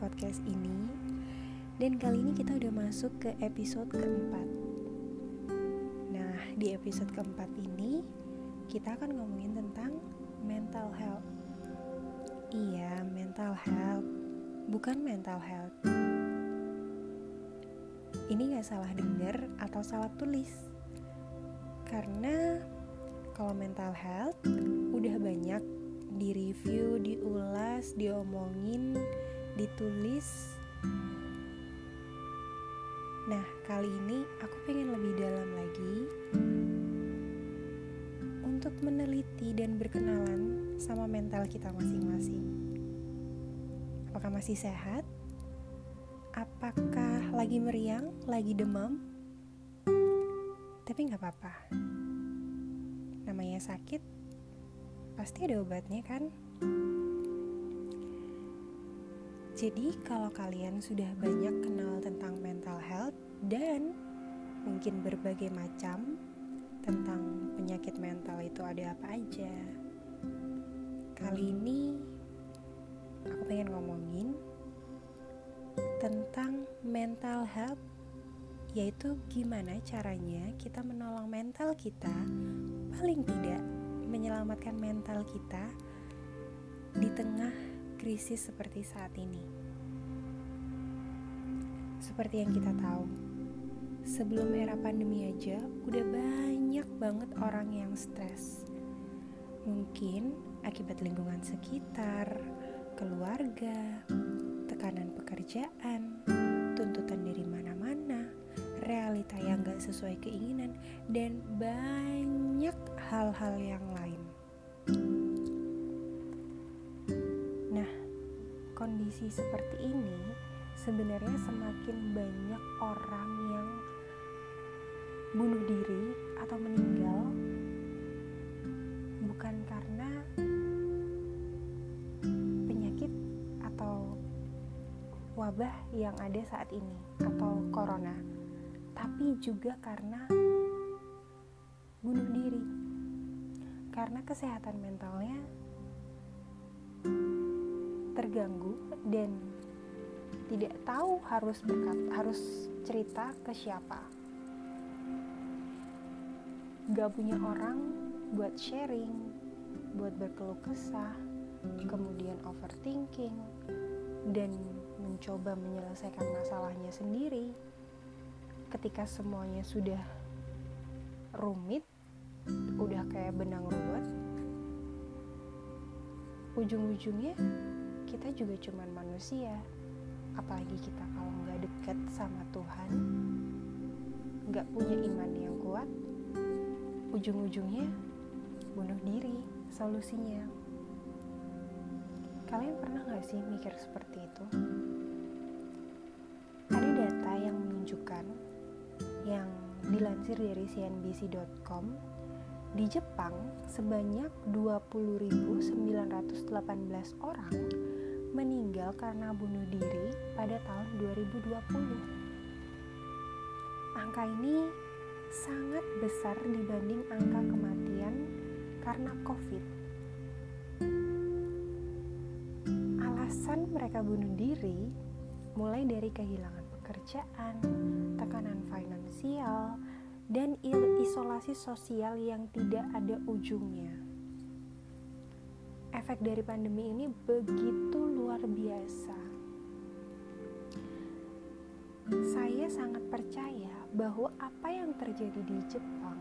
podcast ini. Dan kali ini kita udah masuk ke episode keempat. Nah di episode keempat ini Kita akan ngomongin tentang mental health. Iya mental health. Bukan mental health. Ini gak salah denger atau salah tulis. Karena kalau mental health udah banyak di review, diulas, diomongin, ditulis. Nah, kali ini aku pengen lebih dalam lagi untuk meneliti dan berkenalan sama mental kita masing-masing. Apakah masih sehat? Apakah lagi meriang, lagi demam? Tapi nggak apa-apa. Namanya sakit, pasti ada obatnya kan? Jadi kalau kalian sudah banyak kenal tentang mental health dan mungkin berbagai macam tentang penyakit mental itu ada apa aja. Kali ini aku pengen ngomongin tentang mental health yaitu gimana caranya kita menolong mental kita paling tidak menyelamatkan mental kita di tengah krisis seperti saat ini. Seperti yang kita tahu, sebelum era pandemi aja udah banyak banget orang yang stres. Mungkin akibat lingkungan sekitar, keluarga, tekanan pekerjaan, tuntutan dari mana-mana, realita yang gak sesuai keinginan, dan banyak hal-hal yang lain. Kondisi seperti ini sebenarnya semakin banyak orang yang bunuh diri atau meninggal bukan karena penyakit atau wabah yang ada saat ini atau corona, tapi juga karena bunuh diri. Karena kesehatan mentalnya terganggu dan tidak tahu harus berkata, harus cerita ke siapa. Gak punya orang buat sharing, buat berkeluh kesah, kemudian overthinking, dan mencoba menyelesaikan masalahnya sendiri. Ketika semuanya sudah rumit, udah kayak benang ruwet, ujung-ujungnya kita juga cuman manusia. Apalagi kita kalau nggak deket sama Tuhan nggak punya iman yang kuat ujung-ujungnya bunuh diri solusinya. Kalian pernah nggak sih mikir seperti itu? Ada data yang menunjukkan yang dilansir dari cnbc.com di Jepang sebanyak 20.918 orang meninggal karena bunuh diri pada tahun 2020. Angka ini sangat besar dibanding angka kematian karena COVID. Alasan mereka bunuh diri mulai dari kehilangan pekerjaan, tekanan finansial, dan isolasi sosial yang tidak ada ujungnya. Efek dari pandemi ini begitu luar biasa. Saya sangat percaya bahwa apa yang terjadi di Jepang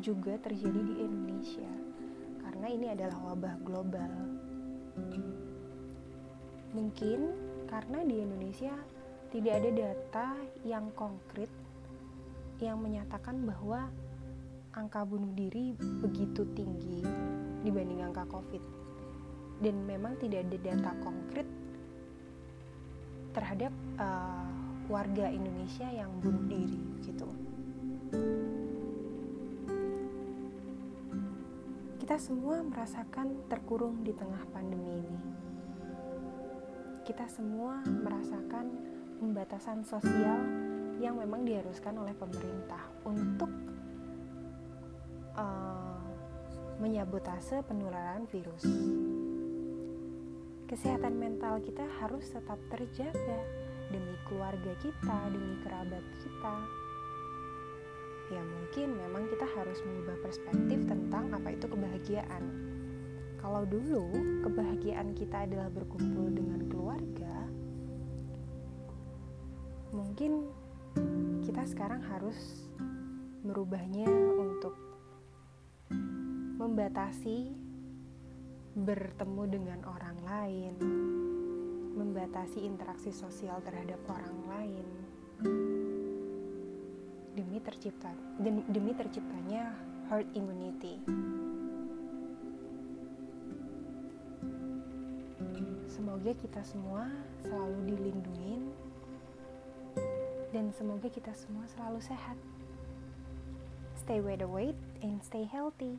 juga terjadi di Indonesia, karena ini adalah wabah global. Mungkin karena di Indonesia tidak ada data yang konkret yang menyatakan bahwa angka bunuh diri begitu tinggi dibanding angka COVID, dan memang tidak ada data konkret terhadap uh, warga Indonesia yang bunuh diri, gitu. Kita semua merasakan terkurung di tengah pandemi ini. Kita semua merasakan pembatasan sosial yang memang diharuskan oleh pemerintah untuk uh, menyabotase penularan virus. kesehatan mental kita harus tetap terjaga demi keluarga kita, demi kerabat kita. Ya mungkin memang kita harus mengubah perspektif tentang apa itu kebahagiaan. Kalau dulu kebahagiaan kita adalah berkumpul dengan keluarga, mungkin kita sekarang harus merubahnya untuk membatasi bertemu dengan orang lain, membatasi interaksi sosial terhadap orang lain demi tercipta demi terciptanya herd immunity. Semoga kita semua selalu dilindungi semoga kita semua selalu sehat. Stay wide awake and stay healthy.